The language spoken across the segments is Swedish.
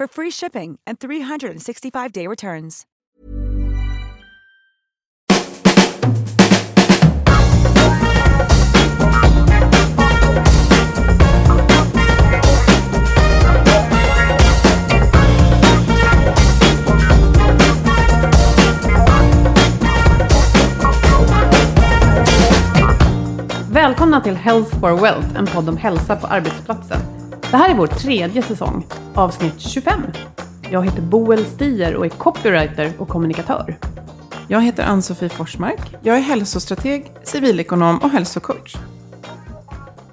for free shipping and 365-day returns. Välkomna till Health for Wealth, en podd om hälsa på arbetsplatsen. Det här är vår tredje säsong, avsnitt 25. Jag heter Boel Stier och är copywriter och kommunikatör. Jag heter Ann-Sofie Forsmark. Jag är hälsostrateg, civilekonom och hälsocoach.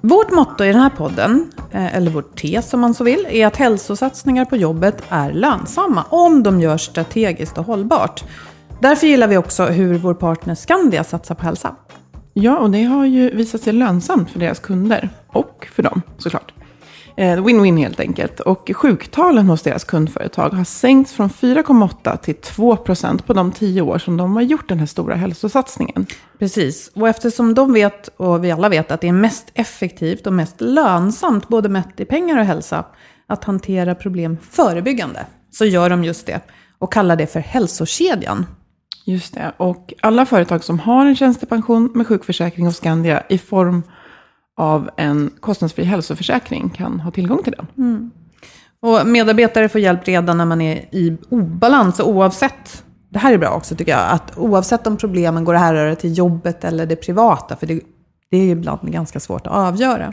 Vårt motto i den här podden, eh, eller vårt tes om man så vill, är att hälsosatsningar på jobbet är lönsamma om de görs strategiskt och hållbart. Därför gillar vi också hur vår partner Skandia satsar på hälsa. Ja, och det har ju visat sig lönsamt för deras kunder och för dem såklart. Eh, Win-win helt enkelt. Och sjuktalen hos deras kundföretag har sänkts från 4,8 till 2 procent på de tio år som de har gjort den här stora hälsosatsningen. Precis, och eftersom de vet, och vi alla vet, att det är mest effektivt och mest lönsamt, både mätt i pengar och hälsa, att hantera problem förebyggande, så gör de just det och kallar det för hälsokedjan. Just det. Och alla företag som har en tjänstepension med sjukförsäkring hos Skandia i form av en kostnadsfri hälsoförsäkring kan ha tillgång till den. Och medarbetare får hjälp redan när man är i obalans, och oavsett, det här är bra också tycker jag, att oavsett om problemen går att härröra till jobbet eller det privata, för det, det är ibland ganska svårt att avgöra.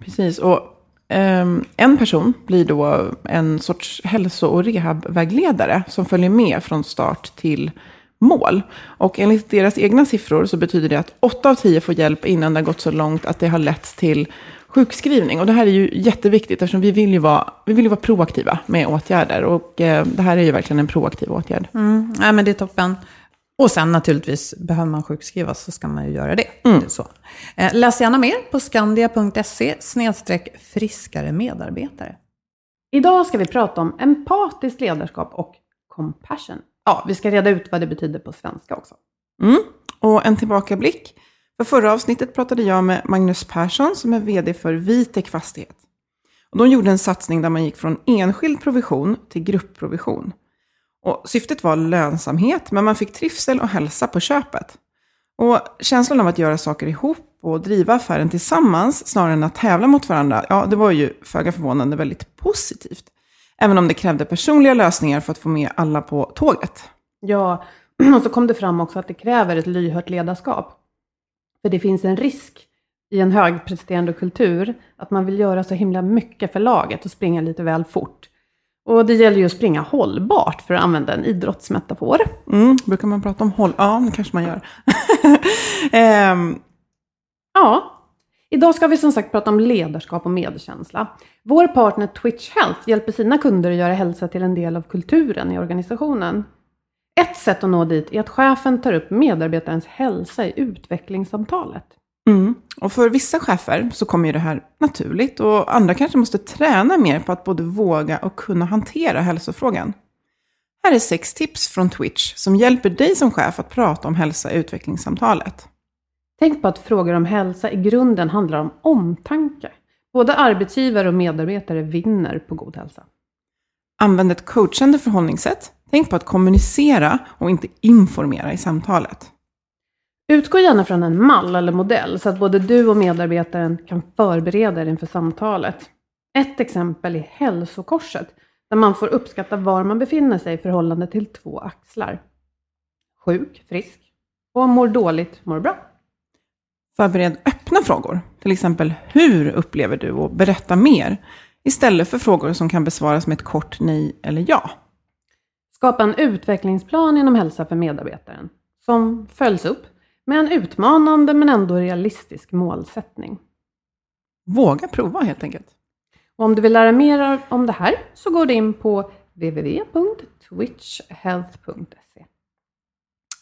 Precis. Och ehm, en person blir då en sorts hälso och rehabvägledare som följer med från start till mål. Och enligt deras egna siffror så betyder det att 8 av 10 får hjälp innan det har gått så långt att det har lett till sjukskrivning. Och det här är ju jätteviktigt eftersom vi vill ju vara, vi vill ju vara proaktiva med åtgärder. Och eh, det här är ju verkligen en proaktiv åtgärd. Mm, nej, men det är toppen. Och sen naturligtvis, behöver man sjukskrivas så ska man ju göra det. Mm. det så. Eh, läs gärna mer på skandia.se snedstreck friskare medarbetare. Idag ska vi prata om empatiskt ledarskap och compassion. Ja, vi ska reda ut vad det betyder på svenska också. Mm. Och en tillbakablick. För förra avsnittet pratade jag med Magnus Persson som är vd för Vitek Fastighet. Och de gjorde en satsning där man gick från enskild provision till gruppprovision. Och syftet var lönsamhet, men man fick trivsel och hälsa på köpet. Och känslan av att göra saker ihop och driva affären tillsammans snarare än att tävla mot varandra, ja, det var ju föga förvånande väldigt positivt. Även om det krävde personliga lösningar för att få med alla på tåget. Ja, och så kom det fram också att det kräver ett lyhört ledarskap. För det finns en risk i en högpresterande kultur att man vill göra så himla mycket för laget och springa lite väl fort. Och det gäller ju att springa hållbart för att använda en idrottsmetafor. Mm, brukar man prata om håll? Ja, det kanske man gör. Ehm, Ja, idag ska vi som sagt prata om ledarskap och medkänsla. Vår partner Twitch Health hjälper sina kunder att göra hälsa till en del av kulturen i organisationen. Ett sätt att nå dit är att chefen tar upp medarbetarens hälsa i utvecklingssamtalet. Mm. Och för vissa chefer så kommer ju det här naturligt och andra kanske måste träna mer på att både våga och kunna hantera hälsofrågan. Här är sex tips från Twitch som hjälper dig som chef att prata om hälsa i utvecklingssamtalet. Tänk på att frågor om hälsa i grunden handlar om omtanke. Både arbetsgivare och medarbetare vinner på god hälsa. Använd ett coachande förhållningssätt. Tänk på att kommunicera och inte informera i samtalet. Utgå gärna från en mall eller modell så att både du och medarbetaren kan förbereda er inför samtalet. Ett exempel är hälsokorset, där man får uppskatta var man befinner sig i förhållande till två axlar. Sjuk, frisk och mår dåligt, mår bra. Förbered öppna frågor, till exempel hur upplever du och berätta mer, istället för frågor som kan besvaras med ett kort nej eller ja. Skapa en utvecklingsplan inom hälsa för medarbetaren, som följs upp med en utmanande men ändå realistisk målsättning. Våga prova helt enkelt. Och om du vill lära mer om det här så går du in på www.twitchhealth.se.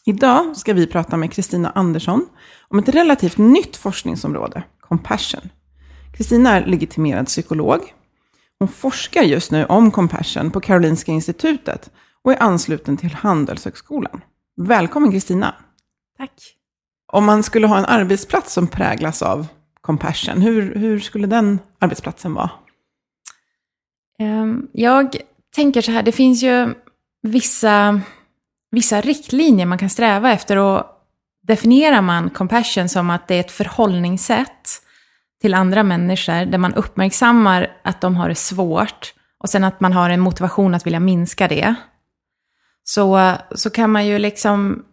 Idag ska vi prata med Kristina Andersson om ett relativt nytt forskningsområde, compassion. Kristina är legitimerad psykolog. Hon forskar just nu om compassion på Karolinska institutet och är ansluten till Handelshögskolan. Välkommen Kristina! Tack! Om man skulle ha en arbetsplats som präglas av compassion, hur, hur skulle den arbetsplatsen vara? Ehm, jag tänker så här, det finns ju vissa, vissa riktlinjer man kan sträva efter och definierar man compassion som att det är ett förhållningssätt till andra människor där man uppmärksammar att de har det svårt och sen att man har en motivation att vilja minska det. Så, så kan man ju liksom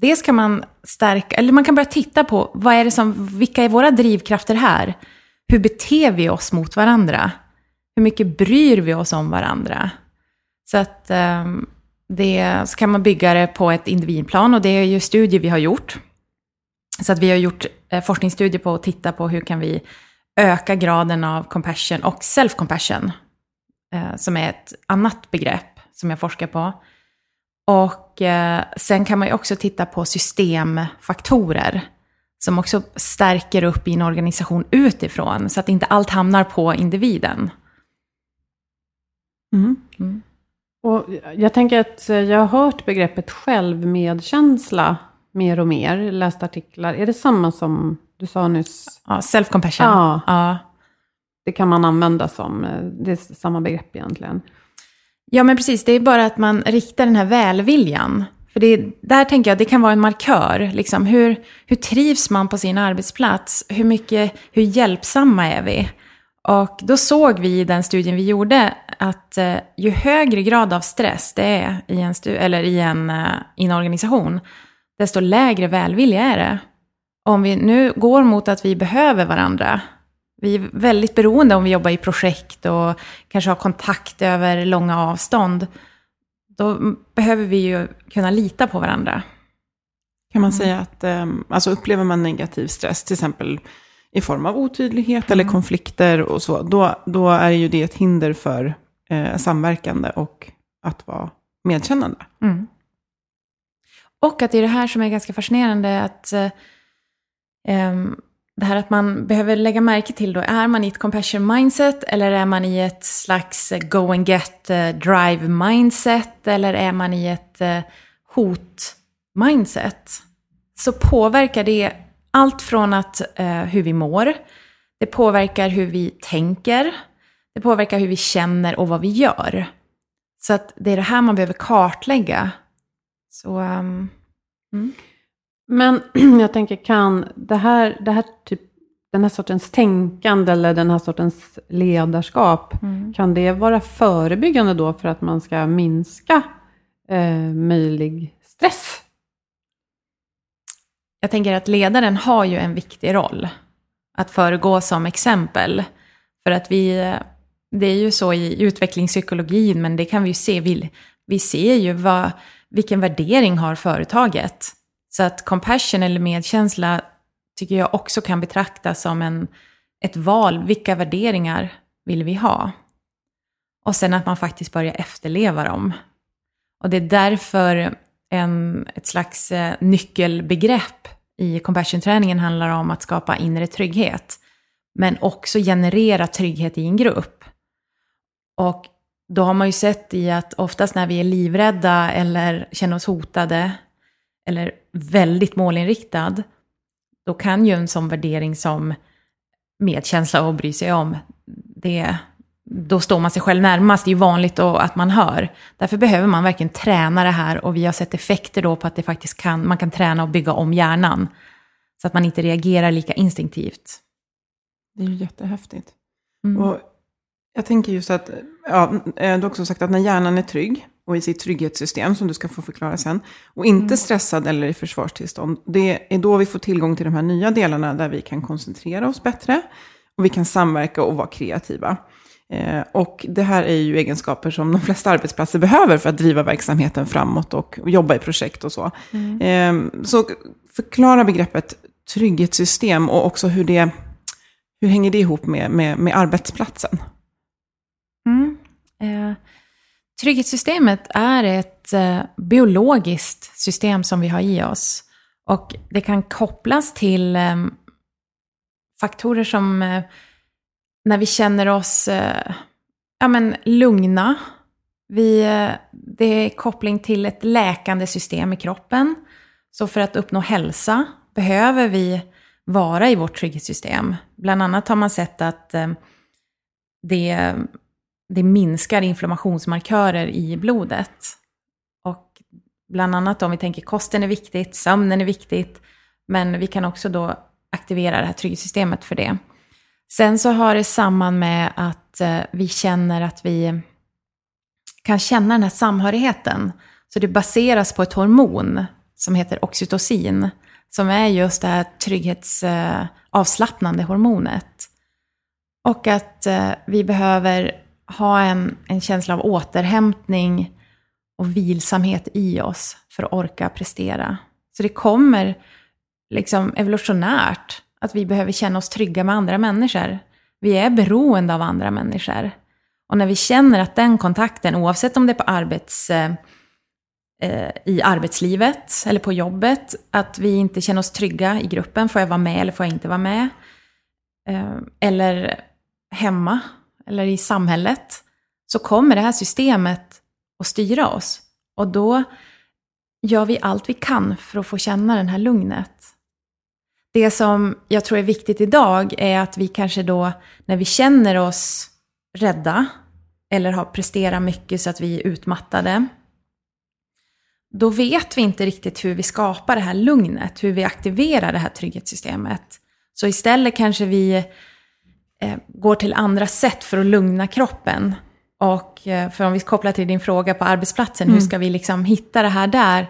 Dels kan man stärka, eller man kan börja titta på vad är det som, vilka är våra drivkrafter här? Hur beter vi oss mot varandra? Hur mycket bryr vi oss om varandra? Så att um, det, så kan man bygga det på ett individplan och det är ju studier vi har gjort. Så att vi har gjort eh, forskningsstudier på att titta på hur kan vi öka graden av compassion och self-compassion, eh, som är ett annat begrepp som jag forskar på. Och eh, sen kan man ju också titta på systemfaktorer som också stärker upp i en organisation utifrån, så att inte allt hamnar på individen. Mm. Mm. Och jag tänker att jag har hört begreppet självmedkänsla mer och mer, läst artiklar. Är det samma som du sa nyss? Ja, self-compassion. Ja. ja. Det kan man använda som, eh, det är samma begrepp egentligen. Ja, men precis. Det är bara att man riktar den här välviljan. För det, där tänker jag det kan vara en markör. Liksom, hur, hur trivs man på sin arbetsplats? Hur, mycket, hur hjälpsamma är vi? Och då såg vi i den studien vi gjorde att eh, ju högre grad av stress det är i en, stu- eller i en, eh, i en organisation, desto lägre välvilja är det. Om vi nu går mot att vi behöver varandra, vi är väldigt beroende om vi jobbar i projekt och kanske har kontakt över långa avstånd. Då behöver vi ju kunna lita på varandra. Kan man mm. säga att, um, alltså upplever man negativ stress, till exempel i form av otydlighet mm. eller konflikter och så, då, då är ju det ett hinder för eh, samverkande och att vara medkännande. Mm. Och att det är det här som är ganska fascinerande, att eh, det här att man behöver lägga märke till då, är man i ett compassion mindset eller är man i ett slags go and get eh, drive mindset eller är man i ett eh, hot mindset? Så påverkar det allt från att, eh, hur vi mår, det påverkar hur vi tänker, det påverkar hur vi känner och vad vi gör. Så att det är det här man behöver kartlägga. Så, um, mm. Men jag tänker, kan det här, det här typ, den här sortens tänkande eller den här sortens ledarskap, mm. kan det vara förebyggande då för att man ska minska eh, möjlig stress? Jag tänker att ledaren har ju en viktig roll att föregå som exempel. För att vi, det är ju så i utvecklingspsykologin, men det kan vi ju se, vi, vi ser ju vad, vilken värdering har företaget. Så att compassion eller medkänsla tycker jag också kan betraktas som en, ett val. Vilka värderingar vill vi ha? Och sen att man faktiskt börjar efterleva dem. Och det är därför en, ett slags eh, nyckelbegrepp i compassion-träningen handlar om att skapa inre trygghet. Men också generera trygghet i en grupp. Och då har man ju sett i att oftast när vi är livrädda eller känner oss hotade eller väldigt målinriktad, då kan ju en sån värdering som medkänsla och bry sig om, det, då står man sig själv närmast. Det är ju vanligt att man hör. Därför behöver man verkligen träna det här och vi har sett effekter då på att det faktiskt kan, man kan träna och bygga om hjärnan. Så att man inte reagerar lika instinktivt. Det är ju jättehäftigt. Mm. Och jag tänker just att, ja, du har också sagt att när hjärnan är trygg och i sitt trygghetssystem, som du ska få förklara sen, och inte mm. stressad eller i försvarstillstånd, det är då vi får tillgång till de här nya delarna där vi kan koncentrera oss bättre och vi kan samverka och vara kreativa. Eh, och det här är ju egenskaper som de flesta arbetsplatser behöver för att driva verksamheten framåt och jobba i projekt och så. Mm. Eh, så förklara begreppet trygghetssystem och också hur det hur hänger det ihop med, med, med arbetsplatsen? Mm. Eh, trygghetssystemet är ett eh, biologiskt system som vi har i oss. Och det kan kopplas till eh, faktorer som eh, när vi känner oss eh, ja, men, lugna. Vi, eh, det är koppling till ett läkande system i kroppen. Så för att uppnå hälsa behöver vi vara i vårt trygghetssystem. Bland annat har man sett att eh, det, det minskar inflammationsmarkörer i blodet. Och bland annat om vi tänker kosten är viktigt, sömnen är viktigt, men vi kan också då aktivera det här trygghetssystemet för det. Sen så har det samman med att eh, vi känner att vi kan känna den här samhörigheten. Så det baseras på ett hormon som heter oxytocin, som är just det här trygghetsavslappnande eh, hormonet. Och att eh, vi behöver ha en, en känsla av återhämtning och vilsamhet i oss för att orka prestera. Så det kommer liksom evolutionärt att vi behöver känna oss trygga med andra människor. Vi är beroende av andra människor. Och när vi känner att den kontakten, oavsett om det är på arbets, eh, eh i arbetslivet eller på jobbet, att vi inte känner oss trygga i gruppen. Får jag vara med eller får jag inte vara med? Eh, eller hemma eller i samhället. Så kommer det här systemet att styra oss. Och då gör vi allt vi kan för att få känna det här lugnet. Det som jag tror är viktigt idag är att vi kanske då, när vi känner oss rädda eller har presterat mycket så att vi är utmattade, då vet vi inte riktigt hur vi skapar det här lugnet, hur vi aktiverar det här trygghetssystemet. Så istället kanske vi går till andra sätt för att lugna kroppen. Och eh, för om vi kopplar till din fråga på arbetsplatsen, mm. hur ska vi liksom hitta det här där?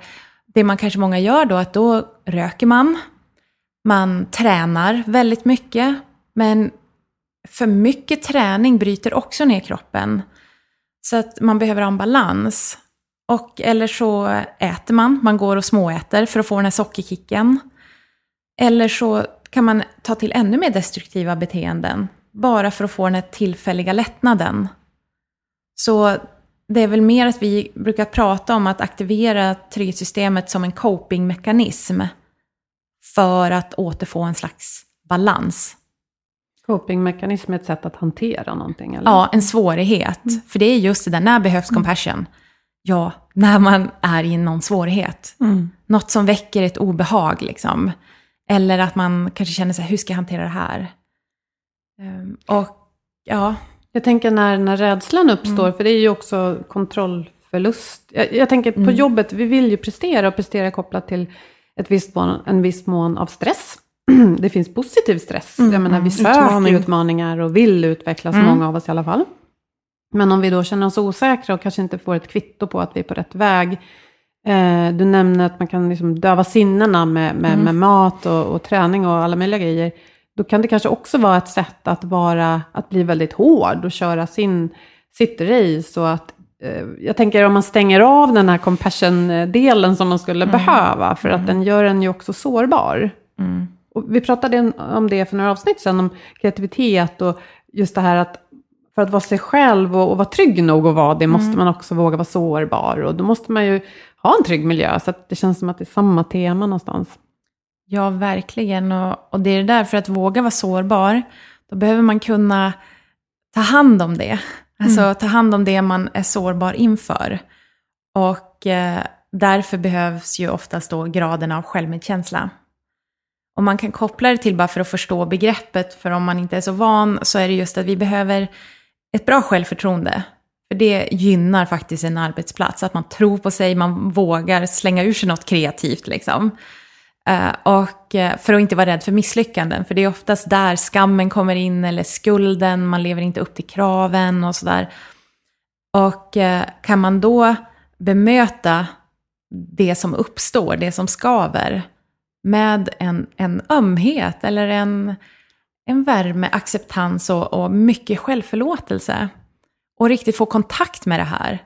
Det man kanske många gör då, att då röker man, man tränar väldigt mycket, men för mycket träning bryter också ner kroppen. Så att man behöver ha en balans. Och, eller så äter man, man går och småäter för att få den här sockerkicken. Eller så kan man ta till ännu mer destruktiva beteenden, bara för att få den här tillfälliga lättnaden. Så det är väl mer att vi brukar prata om att aktivera trygghetssystemet som en copingmekanism för att återfå en slags balans. Copingmekanism är ett sätt att hantera någonting? Eller? Ja, en svårighet. Mm. För det är just det där, när behövs compassion? Ja, när man är i någon svårighet. Mm. Något som väcker ett obehag liksom. Eller att man kanske känner sig, hur ska jag hantera det här? Um, och ja. Jag tänker när, när rädslan uppstår, mm. för det är ju också kontrollförlust. Jag, jag tänker på mm. jobbet, vi vill ju prestera och prestera kopplat till ett visst mån, en viss mån av stress. det finns positiv stress. Mm, jag menar, vi söker utmaning. utmaningar och vill utvecklas, mm. många av oss i alla fall. Men om vi då känner oss osäkra och kanske inte får ett kvitto på att vi är på rätt väg. Eh, du nämner att man kan liksom döva sinnena med, med, mm. med mat och, och, träning och alla möjliga grejer. Då kan det kanske också vara ett sätt att, vara, att bli väldigt hård och köra sin, sitt race. Och att, eh, jag tänker om man stänger av den här compassion-delen som man skulle mm. behöva, för att mm. den gör en ju också sårbar. Mm. Och vi pratade om det för några avsnitt sedan, om kreativitet och just det här att för att vara sig själv och, och vara trygg nog att vara det, måste mm. man också våga vara sårbar. Och då måste man ju ha en trygg miljö, så det känns som att det är samma tema någonstans. Ja, verkligen. Och, och det är där, för att våga vara sårbar, då behöver man kunna ta hand om det. Alltså ta hand om det man är sårbar inför. Och eh, därför behövs ju oftast då graden av självmedkänsla. Om man kan koppla det till, bara för att förstå begreppet, för om man inte är så van, så är det just att vi behöver ett bra självförtroende. För det gynnar faktiskt en arbetsplats, att man tror på sig, man vågar slänga ur sig något kreativt liksom. Eh, och eh, för att inte vara rädd för misslyckanden, för det är oftast där skammen kommer in, eller skulden, man lever inte upp till kraven och sådär. Och eh, kan man då bemöta det som uppstår, det som skaver, med en, en ömhet eller en, en värme, acceptans och, och mycket självförlåtelse, och riktigt få kontakt med det här,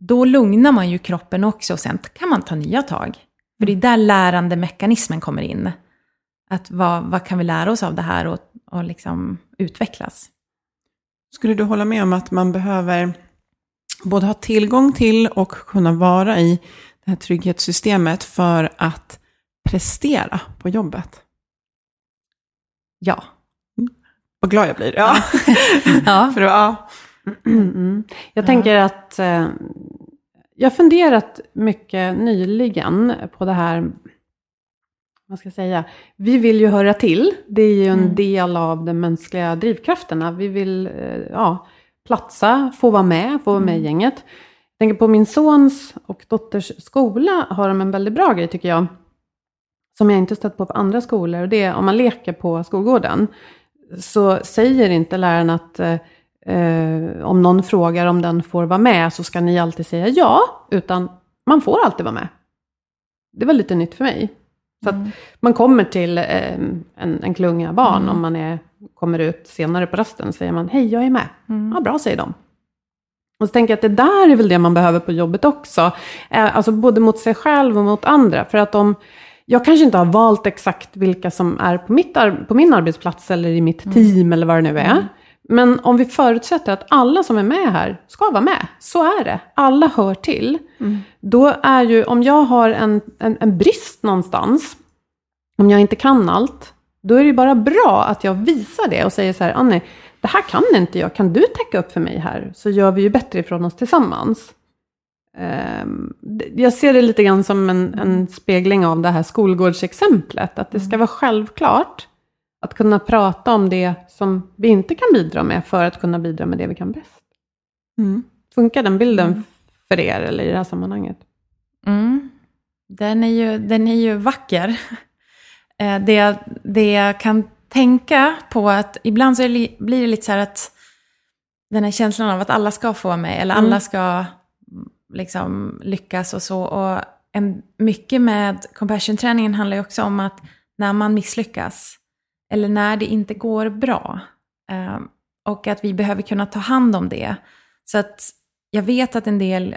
då lugnar man ju kroppen också och sen kan man ta nya tag. För det är där lärandemekanismen kommer in. Att vad, vad kan vi lära oss av det här och, och liksom utvecklas? Skulle du hålla med om att man behöver både ha tillgång till och kunna vara i det här trygghetssystemet för att prestera på jobbet? Ja. Vad glad jag blir. Ja. ja. för, ja. Mm. Jag tänker att eh, jag har funderat mycket nyligen på det här, vad ska jag säga, vi vill ju höra till. Det är ju en Mm. del av de mänskliga drivkrafterna. Vi vill eh, ja, platsa, få vara med, få vara med i gänget. Jag tänker på min sons och dotters skola har de en väldigt bra grej tycker jag. Som jag inte stött på på andra skolor. Och det är om man leker på skolgården. Så säger inte läraren att eh, om någon frågar om den får vara med så ska ni alltid säga ja. Utan man får alltid vara med. Det var lite nytt för mig. Så att man kommer till eh, en, en klunga barn om man är, kommer ut senare på rasten. säger man hej jag är med. Ja bra säger de. Och så tänker jag att det där är väl det man behöver på jobbet också. Eh, alltså både mot sig själv och mot andra. För att om, jag kanske inte har valt exakt vilka som är på, mitt på min arbetsplats eller i mitt team eller vad det nu är. Men om vi förutsätter att alla som är med här ska vara med, så är det. Alla hör till. Då är ju, om jag har en, en, en brist någonstans, om jag inte kan allt, då är det ju bara bra att jag visar det och säger så här, Annie, det här kan inte jag, kan du täcka upp för mig här? Så gör vi ju bättre ifrån oss tillsammans. Ehm, Jag ser det lite grann som en, en spegling av det här skolgårdsexemplet, att det ska vara självklart att kunna prata om det som vi inte kan bidra med för att kunna bidra med det vi kan bäst. Mm. Funkar den bilden för er eller i det här sammanhanget? Mm. Den, är ju, den är ju vacker. Eh, Det, det jag kan tänka på att ibland så det, blir det lite så här att den här känslan av att alla ska få med, eller alla ska mm, liksom lyckas och så. Och en, mycket med compassion-träningen handlar ju också om att när man misslyckas, eller när det inte går bra, eh, och att vi behöver kunna ta hand om det. Så att jag vet att en del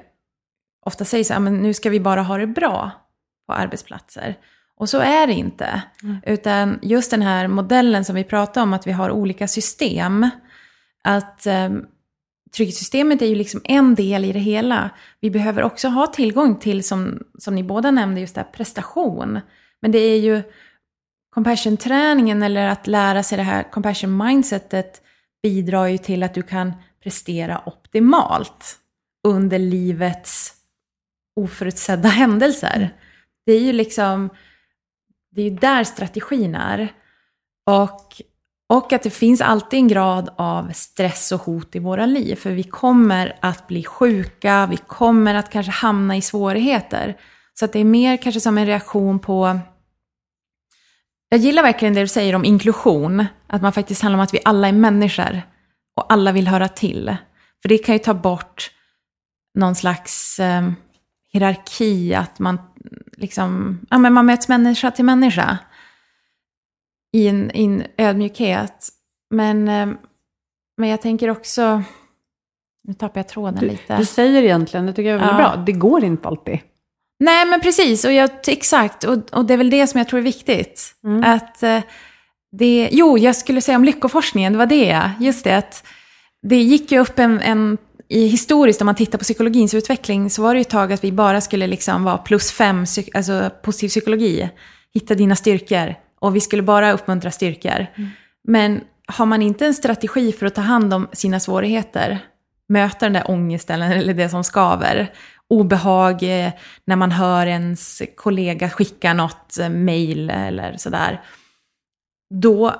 ofta säger så här, men nu ska vi bara ha det bra på arbetsplatser. Och så är det inte. Utan just den här modellen som vi pratar om, att vi har olika system. Att um, trygghetssystemet är ju liksom en del i det hela. Vi behöver också ha tillgång till, som, som ni båda nämnde, just det här prestation. Men det är ju compassion-träningen eller att lära sig det här compassion-mindsetet bidrar ju till att du kan prestera optimalt under livets oförutsedda händelser. Det är ju liksom, det är ju där strategin är. Och, och att det finns alltid en grad av stress och hot i våra liv. För vi kommer att bli sjuka, vi kommer att kanske hamna i svårigheter. Så att det är mer kanske som en reaktion på... Jag gillar verkligen det du säger om inklusion. Att man faktiskt handlar om att vi alla är människor. Och alla vill höra till. För det kan ju ta bort någon slags eh, hierarki, att man liksom, ja men man möts människa till människa. I en, i en ödmjukhet. Men, eh, men jag tänker också, nu tappar jag tråden lite. Du säger egentligen, det tycker jag är väldigt Ja. bra, det går inte alltid. Nej, men precis. Och jag, exakt. Och, och det är väl det som jag tror är viktigt. Att eh, det, jo, jag skulle säga om lyckoforskningen, det var det ja. Just det, att det gick ju upp en, en i historiskt, om man tittar på psykologins utveckling, så var det ju ett tag att vi bara skulle liksom vara plus fem, alltså positiv psykologi. Hitta dina styrkor. Och vi skulle bara uppmuntra styrkor. Men har man inte en strategi för att ta hand om sina svårigheter, möta den där ångesten eller det som skaver. Obehag eh, när man hör ens kollega skicka något mejl mail eller sådär. Då,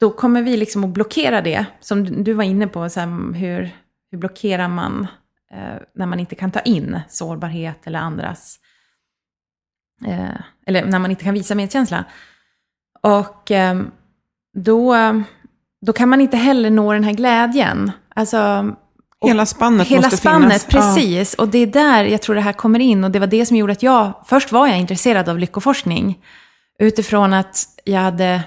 då kommer vi liksom att blockera det, som du var inne på, så här, hur, hur blockerar man eh, när man inte kan ta in sårbarhet eller andras, eh, eller när man inte kan visa medkänsla. Och eh, då, då kan man inte heller nå den här glädjen. Alltså, Hela spannet Hela måste spannet, finnas. precis. Och det är där jag tror det här kommer in. Och det var det som gjorde att jag, först var jag intresserad av lyckoforskning. Utifrån att jag hade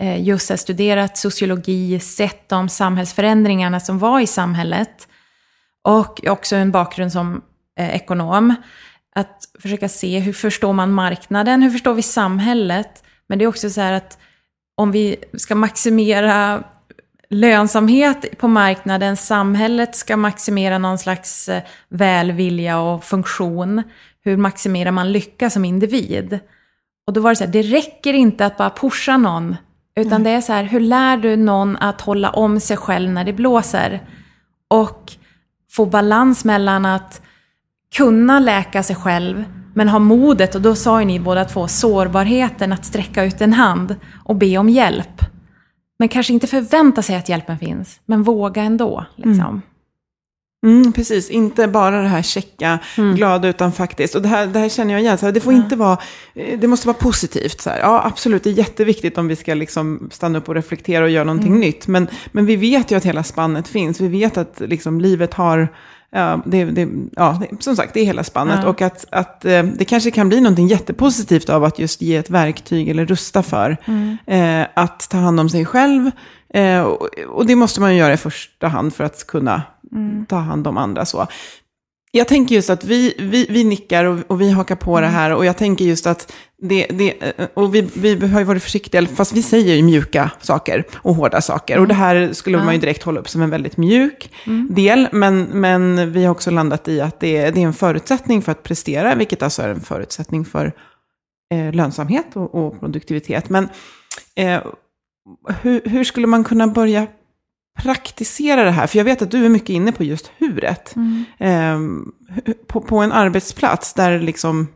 eh, just studerat sociologi, sett de samhällsförändringarna som var i samhället. Och också en bakgrund som eh, ekonom. Att försöka se hur förstår man marknaden, hur förstår vi samhället. Men det är också så här att om vi ska maximera lönsamhet på marknaden, samhället ska maximera någon slags eh, välvilja och funktion. Hur maximerar man lycka som individ? Och då var det så här, det räcker inte att bara pusha någon, utan det är så här, hur lär du någon att hålla om sig själv när det blåser? Och få balans mellan att kunna läka sig själv, men ha modet, och då sa ju ni båda två, sårbarheten att sträcka ut en hand och be om hjälp. Men kanske inte förvänta sig att hjälpen finns, men våga ändå. Liksom. Mm, precis, inte bara det här checka, Mm. glada, utan faktiskt. Och det här, det här känner jag igen, så här, det får inte vara, eh, det måste vara positivt. Så här. Ja, absolut, det är jätteviktigt om vi ska liksom stanna upp och reflektera och göra någonting Mm. nytt. Men, men vi vet ju att hela spannet finns, vi vet att liksom, livet har, ja, det, det, ja, som sagt, det är hela spannet. Ja. Och att, att eh, det kanske kan bli någonting jättepositivt av att just ge ett verktyg eller rusta för. Mm. Eh, att ta hand om sig själv. Eh, och, och det måste man ju göra i första hand för att kunna Mm. ta hand om andra. Så. Jag tänker just att vi, vi, vi nickar och, och vi hakar på det här. Och jag tänker just att det, det och vi, vi har ju varit försiktiga, fast vi säger ju mjuka saker och hårda saker. Och det här skulle man ju direkt hålla upp som en väldigt mjuk del. Men, men vi har också landat i att det, det är en förutsättning för att prestera, vilket alltså är en förutsättning för eh, lönsamhet och, och produktivitet. Men eh, hur, hur skulle man kunna börja praktisera det här? För jag vet att du är mycket inne på just huret. Eh, på, på en arbetsplats där liksom,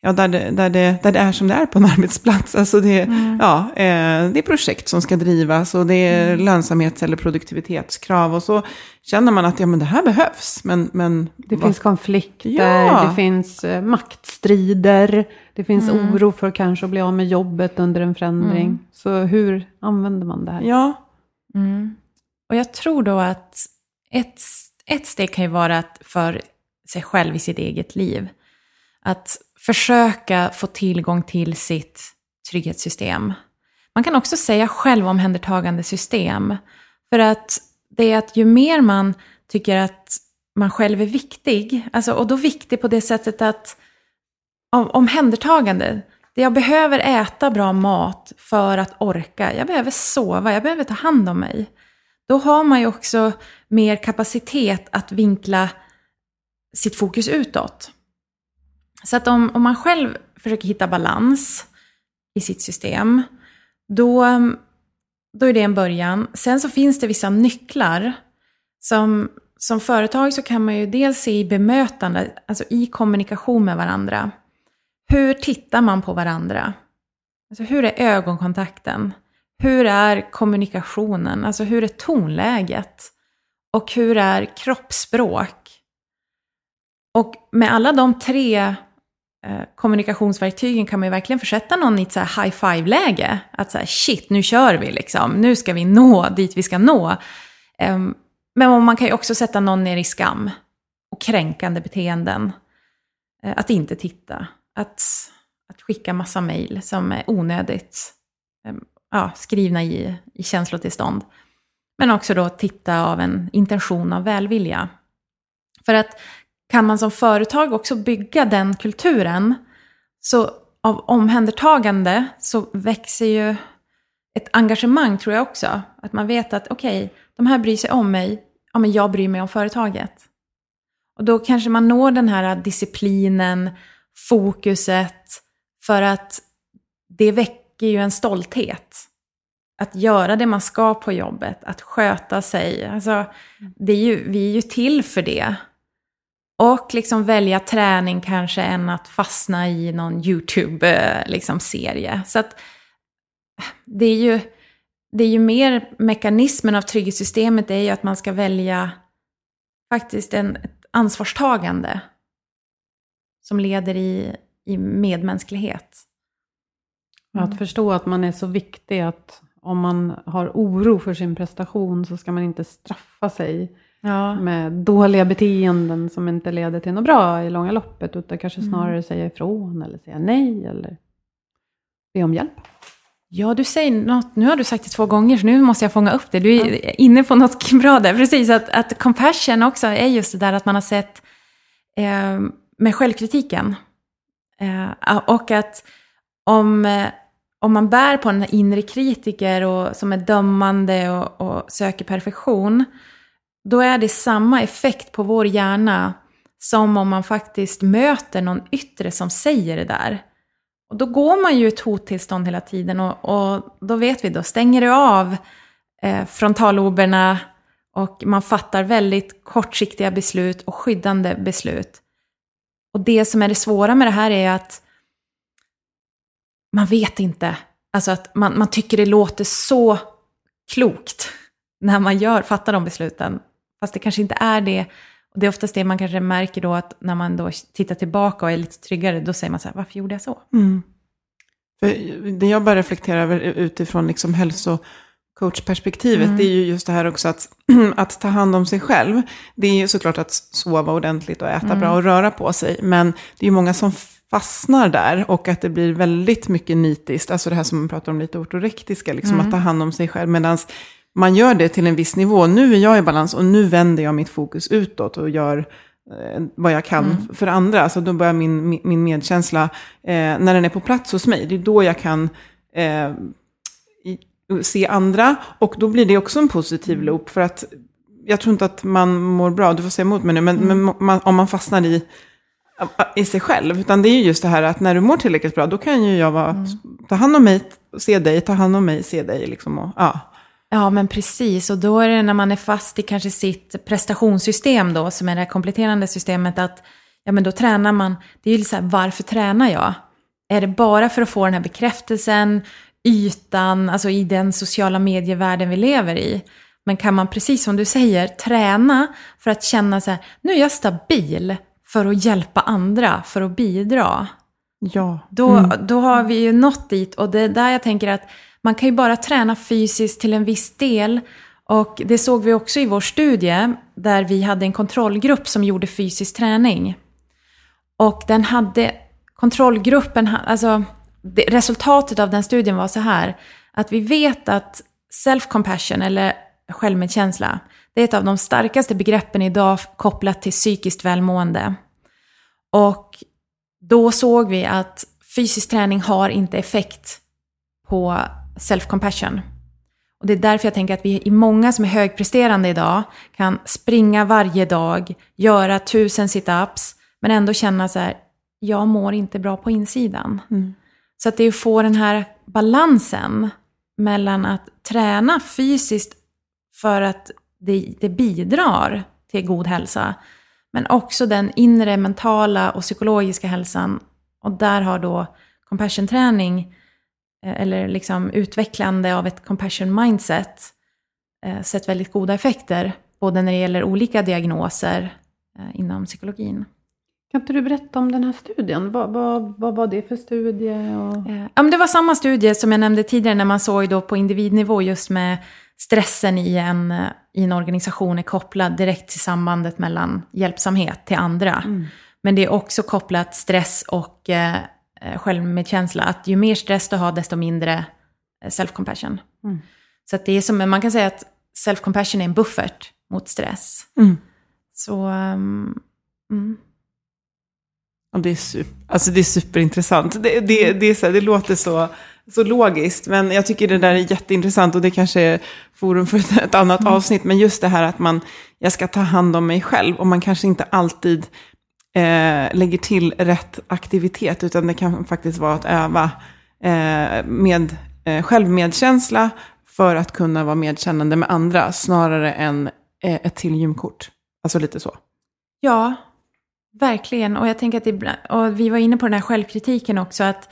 ja, där, det, där, det, där det är som det är på en arbetsplats. Alltså det, ja, eh, det är projekt som ska drivas och det är lönsamhets eller produktivitetskrav. Och så känner man att ja, men det här behövs. Men, men Det vad- finns konflikter, Ja. det finns eh, maktstrider, det finns oro för kanske att bli av med jobbet under en förändring. Så hur använder man det här? Ja, Mm. Och jag tror då att ett, ett steg kan ju vara att för sig själv i sitt eget liv, att försöka få tillgång till sitt trygghetssystem. Man kan också säga självomhändertagande system. För att det är att ju mer man tycker att man själv är viktig, alltså, och då viktig på det sättet att om, omhändertagande, det jag behöver äta bra mat för att orka, jag behöver sova, jag behöver ta hand om mig. Då har man ju också mer kapacitet att vinkla sitt fokus utåt. Så att om, om man själv försöker hitta balans i sitt system, då, då är det en början. Sen så finns det vissa nycklar. Som, som företag så kan man ju dels se i bemötande, alltså i kommunikation med varandra. Hur tittar man på varandra? Alltså hur är ögonkontakten? Hur är kommunikationen? Alltså hur är tonläget? Och hur är kroppsspråk? Och med alla de tre eh, kommunikationsverktygen kan man ju verkligen försätta någon i ett så här high five-läge. Att så här, shit, nu kör vi liksom. Nu ska vi nå dit vi ska nå. Men man kan ju också sätta någon ner i skam och kränkande beteenden. Eh, att inte titta. Att, att skicka massa mejl som är onödigt ja, skrivna i, i känslotillstånd. Men också då titta av en intention av välvilja. För att kan man som företag också bygga den kulturen, så av omhändertagande så växer ju ett engagemang tror jag också. Att man vet att okej, de här bryr sig om mig, ja men jag bryr mig om företaget. Och då kanske man når den här disciplinen, fokuset, för att det väcker ju en stolthet. att göra det man ska på jobbet, att sköta sig. Alltså, det är ju, vi är ju till för det. Och liksom välja träning kanske än att fastna i någon YouTube-serie. Liksom, så att det är ju, det är ju mer mekanismen av trygghetssystemet, det är ju att man ska välja faktiskt en, ett ansvarstagande som leder i, i medmänsklighet. Mm. Att förstå att man är så viktig att om man har oro för sin prestation så ska man inte straffa sig ja. med dåliga beteenden som inte leder till något bra i långa loppet, utan kanske mm. snarare mm. säga ifrån eller säga nej eller be om hjälp. Ja, du säger något, nu har du sagt det två gånger, så nu måste jag fånga upp det. Du är ja. inne på något bra där. Precis, att, att compassion också är just det där att man har sett eh, med självkritiken. Eh, och att om, eh, om man bär på en inre kritiker och, som är dömande och, och söker perfektion, då är det samma effekt på vår hjärna som om man faktiskt möter någon yttre som säger det där. Och då går man ju i ett hottillstånd hela tiden och, och då vet vi, då stänger det av eh, frontalloberna och man fattar väldigt kortsiktiga beslut och skyddande beslut. Och det som är det svåra med det här är att man vet inte. Alltså att man, man tycker det låter så klokt när man gör, fattar de besluten. Fast det kanske inte är det. Och det är oftast det man kanske märker då att när man då tittar tillbaka och är lite tryggare, då säger man så här, varför gjorde jag så? Mm. För det jag bara reflekterar över utifrån liksom hälsocoachperspektivet, mm. det är ju just det här också att, att ta hand om sig själv. Det är ju såklart att sova ordentligt och äta mm. bra och röra på sig, men det är ju många som fastnar där och att det blir väldigt mycket nitiskt, alltså det här som man pratar om lite ortorektiska, liksom mm. att ta hand om sig själv, medan man gör det till en viss nivå. Nu är jag i balans och nu vänder jag mitt fokus utåt och gör eh, vad jag kan mm. för andra. Alltså då börjar min, min medkänsla, eh, när den är på plats hos mig, det är då jag kan eh, se andra. Och då blir det också en positiv mm. loop. För att jag tror inte att man mår bra, du får säga emot mig nu, men, mm. men man, om man fastnar i, i sig själv. Utan det är ju just det här att när du mår tillräckligt bra, då kan ju jag vara, mm. ta hand om mig, se dig, ta hand om mig, se dig. Liksom och, ja. Ja, men precis. Och då är det när man är fast i kanske sitt prestationssystem då, som är det kompletterande systemet, att ja, men då tränar man. Det är ju så här, varför tränar jag? Är det bara för att få den här bekräftelsen, ytan, alltså i den sociala medievärlden vi lever i? Men kan man, precis som du säger, träna för att känna så här, nu är jag stabil för att hjälpa andra, för att bidra. Ja. Då, mm. då har vi ju nått dit och det är där jag tänker att man kan ju bara träna fysiskt till en viss del. Och det såg vi också i vår studie, där vi hade en kontrollgrupp som gjorde fysisk träning. Och den hade, kontrollgruppen, alltså det, resultatet av den studien var så här, att vi vet att self-compassion, eller självmedkänsla, det är ett av de starkaste begreppen idag kopplat till psykiskt välmående. Och då såg vi att fysisk träning har inte effekt på self-compassion. Och det är därför jag tänker att vi är många som är högpresterande idag kan springa varje dag, göra tusen situps, men ändå känna så här, jag mår inte bra på insidan. Mm. Så att det är att få den här balansen mellan att träna fysiskt för att det, det bidrar till god hälsa, men också den inre mentala och psykologiska hälsan. Och där har då compassion-träning Eh, eller liksom utvecklande av ett compassion mindset eh, sett väldigt goda effekter, både när det gäller olika diagnoser eh, inom psykologin. Kan inte du berätta om den här studien? Vad, vad, vad var det för studie? Och... Ja, men det var samma studie som jag nämnde tidigare, när man såg då på individnivå just med stressen i en, i en organisation är kopplad direkt till sambandet mellan hjälpsamhet till andra. Mm. Men det är också kopplat stress och eh, självmedkänsla. Att ju mer stress du har, desto mindre eh, self-compassion. Mm. Så att det är som, man kan säga att self-compassion är en buffert mot stress. Mm. Så... Um, det, är super, alltså det är superintressant. Det, det, det, är så här, det låter så, så logiskt, men jag tycker det där är jätteintressant och det kanske är forum för ett, annat mm. avsnitt. Men just det här att man, jag ska ta hand om mig själv och man kanske inte alltid eh, lägger till rätt aktivitet, utan det kan faktiskt vara att öva eh, med eh, självmedkänsla för att kunna vara medkännande med andra snarare än eh, ett till gymkort. Alltså lite så. Ja, verkligen. Och jag tänker att ibland, och vi var inne på den här självkritiken också, att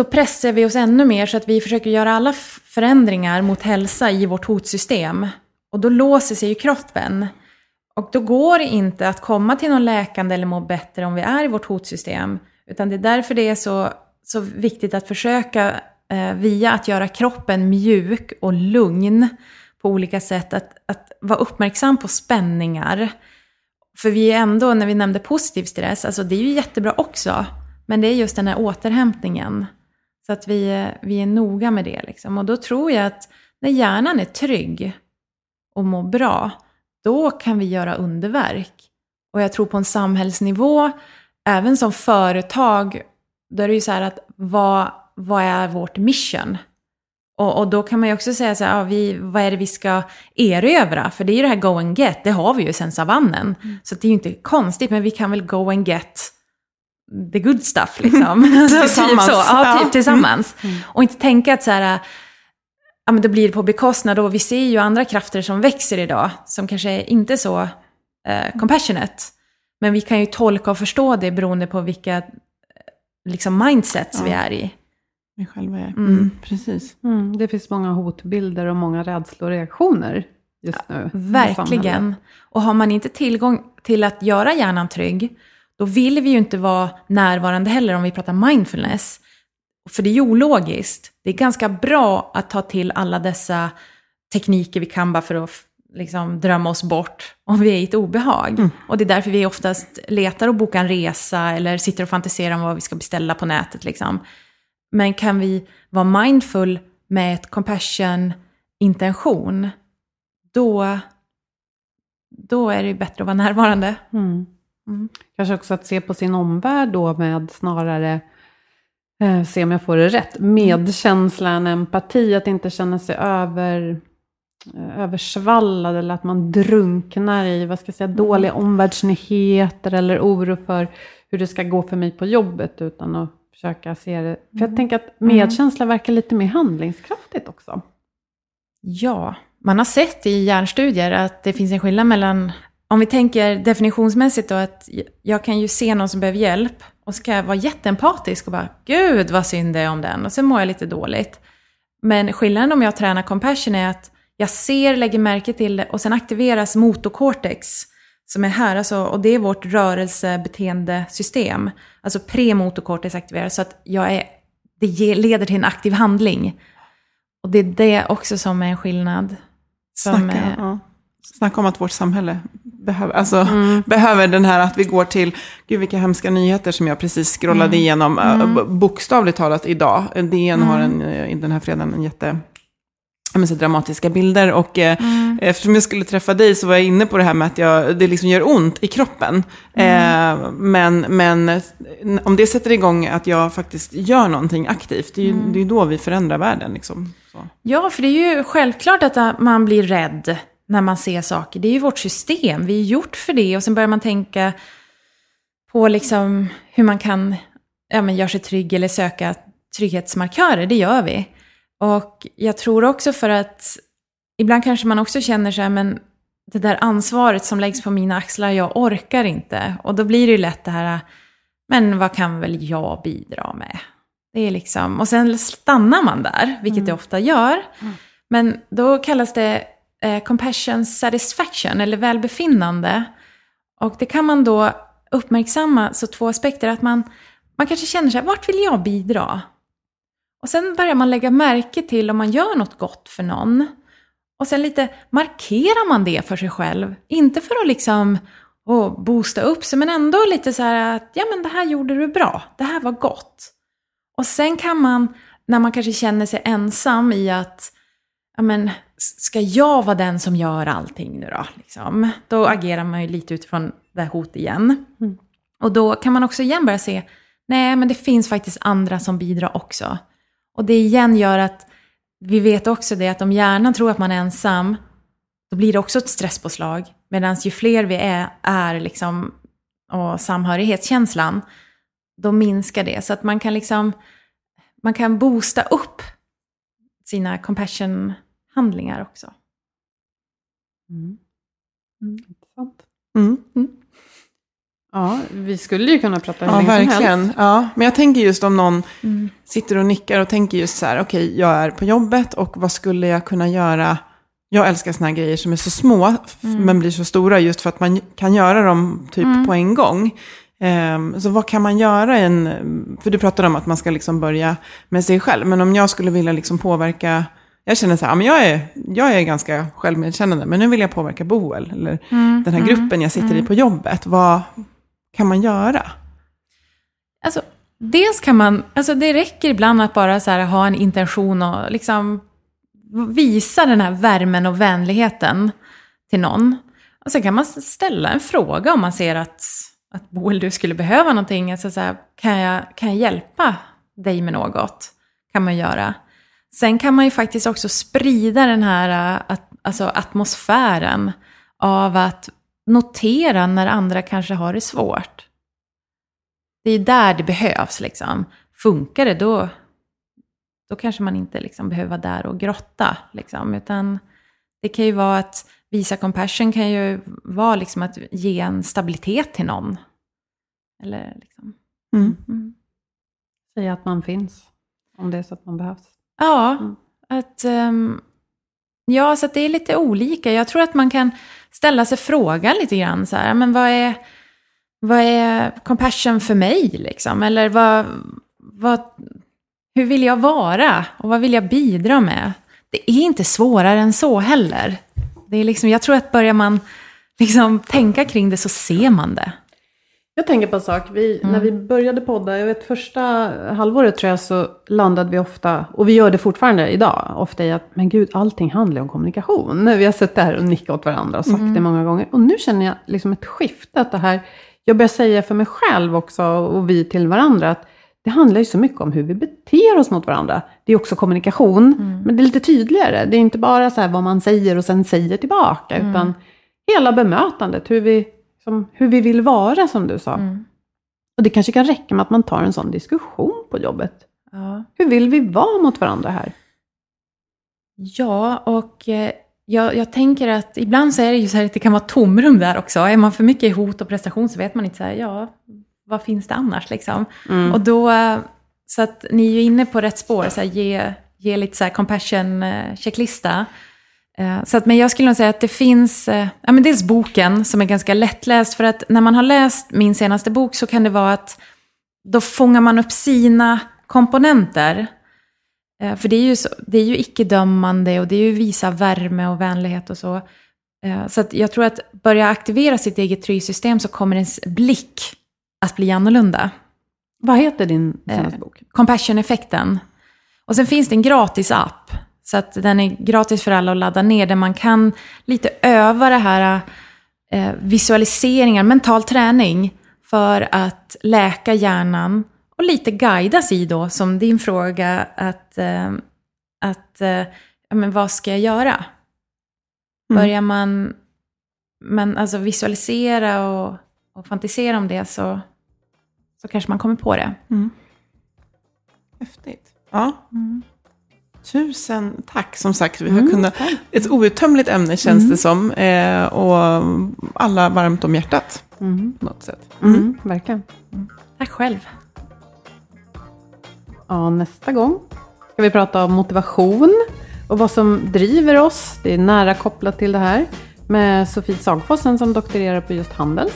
då pressar vi oss ännu mer så att vi försöker göra alla förändringar mot hälsa i vårt hotsystem. Och då låser sig ju kroppen. Och då går det inte att komma till någon läkande eller må bättre om vi är i vårt hotsystem. Utan det är därför det är så, så viktigt att försöka eh, via att göra kroppen mjuk och lugn på olika sätt. Att, att vara uppmärksam på spänningar. För vi är ändå, när vi nämnde positiv stress, alltså det är ju jättebra också. Men det är just den här återhämtningen. Så att vi, vi är noga med det. Liksom. Och då tror jag att när hjärnan är trygg och mår bra, då kan vi göra underverk. Och jag tror på en samhällsnivå, även som företag, då är det ju så här att vad, vad är vårt mission? Och, och, då kan man ju också säga så här, ja, vi, vad är det vi ska erövra? För det är ju det här go and get, det har vi ju sen savannen. Mm. Så det är ju inte konstigt, men vi kan väl go and get the good stuff liksom. Alltså, tillsammans. Typ så. Ja, typ tillsammans. Mm. mm. Och inte tänka att så här, ja men det blir på bekostnad och vi ser ju andra krafter som växer idag, som kanske inte är så eh, compassionate. Men vi kan ju tolka och förstå det beroende på vilka eh, liksom mindsets ja. vi är i. Vi själva är. Mm. Mm, precis. Mm, det finns många hotbilder och många rädsloreaktioner just nu. Ja, verkligen. Och har man inte tillgång till att göra hjärnan trygg, då vill vi ju inte vara närvarande heller om vi pratar mindfulness. För det är ju ologiskt. Det är ganska bra att ta till alla dessa tekniker vi kan bara för att liksom drömma oss bort om vi är i ett obehag. Mm. Och det är därför vi oftast letar och bokar en resa eller sitter och fantiserar om vad vi ska beställa på nätet. Liksom. Men kan vi vara mindful med ett compassion-intention, då, då är det bättre att vara närvarande. Mm. Mm. Kanske också att se på sin omvärld då med snarare, eh, se om jag får det rätt, medkänsla än empati, att inte känna sig över, eh, översvallad eller att man drunknar i vad ska jag säga, mm. dåliga omvärldsnyheter eller oro för hur det ska gå för mig på jobbet utan att försöka se det. För jag mm. tänker att mm. medkänsla verkar lite mer handlingskraftigt också. Ja, man har sett i hjärnstudier att det finns en skillnad mellan om vi tänker definitionsmässigt då att jag kan ju se någon som behöver hjälp och så kan jag vara jätteempatisk och bara Gud vad synd det är om den och sen mår jag lite dåligt. Men skillnaden om jag tränar compassion är att jag ser, lägger märke till det och sen aktiveras motocortex som är här, alltså, och det är vårt rörelsebeteendesystem. Alltså premotocortex aktiveras så att jag är, det leder till en aktiv handling. Och det är det också som är en skillnad. Som, Snacka, ja. Snacka om att vårt samhälle behöver, alltså, mm. behöver den här att vi går till, gud vilka hemska nyheter som jag precis scrollade mm. igenom, mm. bokstavligt talat idag. DN har mm. en, den här fredagen en jätte så dramatiska bilder. Och eh, mm. eftersom jag skulle träffa dig så var jag inne på det här med att jag, det liksom gör ont i kroppen. Mm. Eh, men, men om det sätter igång att jag faktiskt gör någonting aktivt, det är ju mm. det är då vi förändrar världen. Liksom. Ja, för det är ju självklart att man blir rädd när man ser saker. Det är ju vårt system, vi är gjort för det. Och sen börjar man tänka på liksom hur man kan ja, men göra sig trygg eller söka trygghetsmarkörer, det gör vi. Och jag tror också för att ibland kanske man också känner så här, men det där ansvaret som läggs på mina axlar, jag orkar inte. Och då blir det ju lätt det här, men vad kan väl jag bidra med? Det är liksom, och sen stannar man där, vilket mm. det ofta gör. Mm. Men då kallas det eh, compassion satisfaction, eller välbefinnande. Och det kan man då uppmärksamma, så två aspekter, att man, man kanske känner sig, vart vill jag bidra? Och sen börjar man lägga märke till om man gör något gott för någon. Och sen lite markerar man det för sig själv. Inte för att liksom och boosta upp sig, men ändå lite så här att ja men det här gjorde du bra, det här var gott. Och sen kan man, när man kanske känner sig ensam i att ja men ska jag vara den som gör allting nu då? Liksom? Då agerar man ju lite utifrån det här hot igen. Mm. Och då kan man också igen börja se, nej men det finns faktiskt andra som bidrar också. Och det igen gör att vi vet också det att om hjärnan tror att man är ensam, då blir det också ett stresspåslag. Medan ju fler vi är, är liksom, och samhörighetskänslan, då minskar det. Så att man kan liksom, man kan boosta upp sina compassion-handlingar också. Mm. Mm. Intressant. Mm. Ja, vi skulle ju kunna prata hur Ja, länge som verkligen. helst. Ja, men jag tänker just om någon Mm. sitter och nickar och tänker just så här, okej, jag är på jobbet och vad skulle jag kunna göra? Jag älskar såna här grejer som är så små, f- men blir så stora just för att man kan göra dem typ på en gång. Ehm, så vad kan man göra en, för du pratade om att man ska liksom börja med sig själv, men om jag skulle vilja liksom påverka, jag känner så här, ja, men jag är, jag är ganska självmedkännande, men nu vill jag påverka Boel, eller den här gruppen jag sitter i på jobbet, vad kan man göra? Alltså, dels kan man, alltså det räcker ibland att bara så här ha en intention och liksom visa den här värmen och vänligheten till någon. Och sen kan man ställa en fråga om man ser att, att Boel, du skulle behöva någonting. Alltså så här, kan, jag, kan jag hjälpa dig med något? Kan man göra. Sen kan man ju faktiskt också sprida den här äh, alltså atmosfären av att notera när andra kanske har det svårt. Det är där det behövs. Liksom. Funkar det, då, då kanske man inte liksom behöver vara där och grotta. Liksom. Utan det kan ju vara att visa compassion kan ju vara liksom att ge en stabilitet till någon. Eller liksom. Mm. Mm. Säga att man finns, om det är så att man behövs. Ja, Mm. att, ehm, ja, så att det är lite olika. Jag tror att man kan ställa sig frågan lite grann så här, men vad är, vad är compassion för mig liksom? Eller vad, vad, hur vill jag vara? Och vad vill jag bidra med? Det är inte svårare än så heller. Det är liksom, jag tror att börjar man liksom tänka kring det så ser man det. Jag tänker på en sak. Vi, Mm. När vi började podda, jag vet första halvåret tror jag, så landade vi ofta, och vi gör det fortfarande idag, ofta i att, men gud, allting handlar om kommunikation. Vi har suttit här och nickat åt varandra och sagt Mm. det många gånger. Och nu känner jag liksom ett skifte, att det här, jag börjar säga för mig själv också, och vi till varandra, att det handlar ju så mycket om hur vi beter oss mot varandra. Det är också kommunikation, Mm. men det är lite tydligare. Det är inte bara så här vad man säger och sen säger tillbaka, Mm. utan hela bemötandet, hur vi, som, hur vi vill vara, som du sa. Mm. Och det kanske kan räcka med att man tar en sån diskussion på jobbet. Ja. Hur vill vi vara mot varandra här? Ja, och eh, jag, jag tänker att ibland så är det ju så här att det kan vara tomrum där också. Är man för mycket i hot och prestation så vet man inte så här, ja, vad finns det annars liksom? Och då, eh, så att ni är ju inne på rätt spår, så här, ge, ge lite så här compassion-checklista. Eh, Så att, men jag skulle nog säga att det finns, eh, ja men dels boken som är ganska lättläst, för att när man har läst min senaste bok så kan det vara att då fångar man upp sina komponenter. Eh, För det är ju, så, det är ju icke-dömande och det är ju visa värme och vänlighet och så. Så att jag tror att börja aktivera sitt eget trygsystem så kommer ens blick att bli annorlunda. Vad heter din senaste bok? Compassion-effekten. Och sen finns det en gratis app. Så att den är gratis för alla att ladda ner. Där man kan lite öva det här eh, visualiseringar, mental träning. För att läka hjärnan. Och lite guidas i då, som din fråga, att, eh, att eh, ja, men vad ska jag göra? Börjar man men alltså visualisera och, och fantisera om det så, så kanske man kommer på det. Häftigt. Ja. Tusen tack som sagt. Vi har Mm, kunnat, ett outtömligt ämne känns det som. Eh, och alla varmt om hjärtat Mm. på något sätt. Mm, verkligen. Tack själv. Ja, nästa gång ska vi prata om motivation och vad som driver oss. Det är nära kopplat till det här med Sofie Sagfossen som doktorerar på just Handels.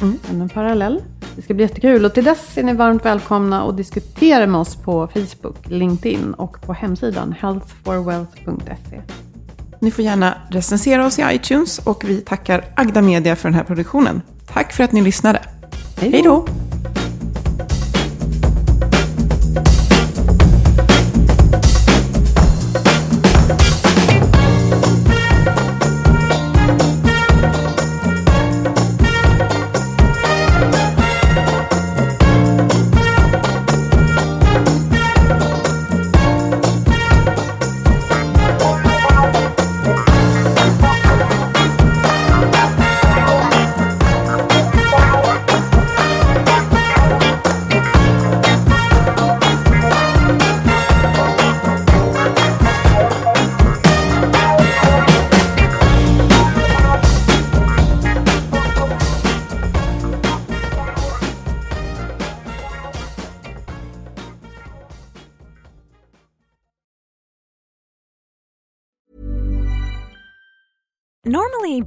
Mm. En parallell. Det ska bli jättekul och till dess är ni varmt välkomna att diskutera med oss på Facebook, LinkedIn och på hemsidan healthforwealth.se. Ni får gärna recensera oss i iTunes och vi tackar Agda Media för den här produktionen. Tack för att ni lyssnade. Hej då!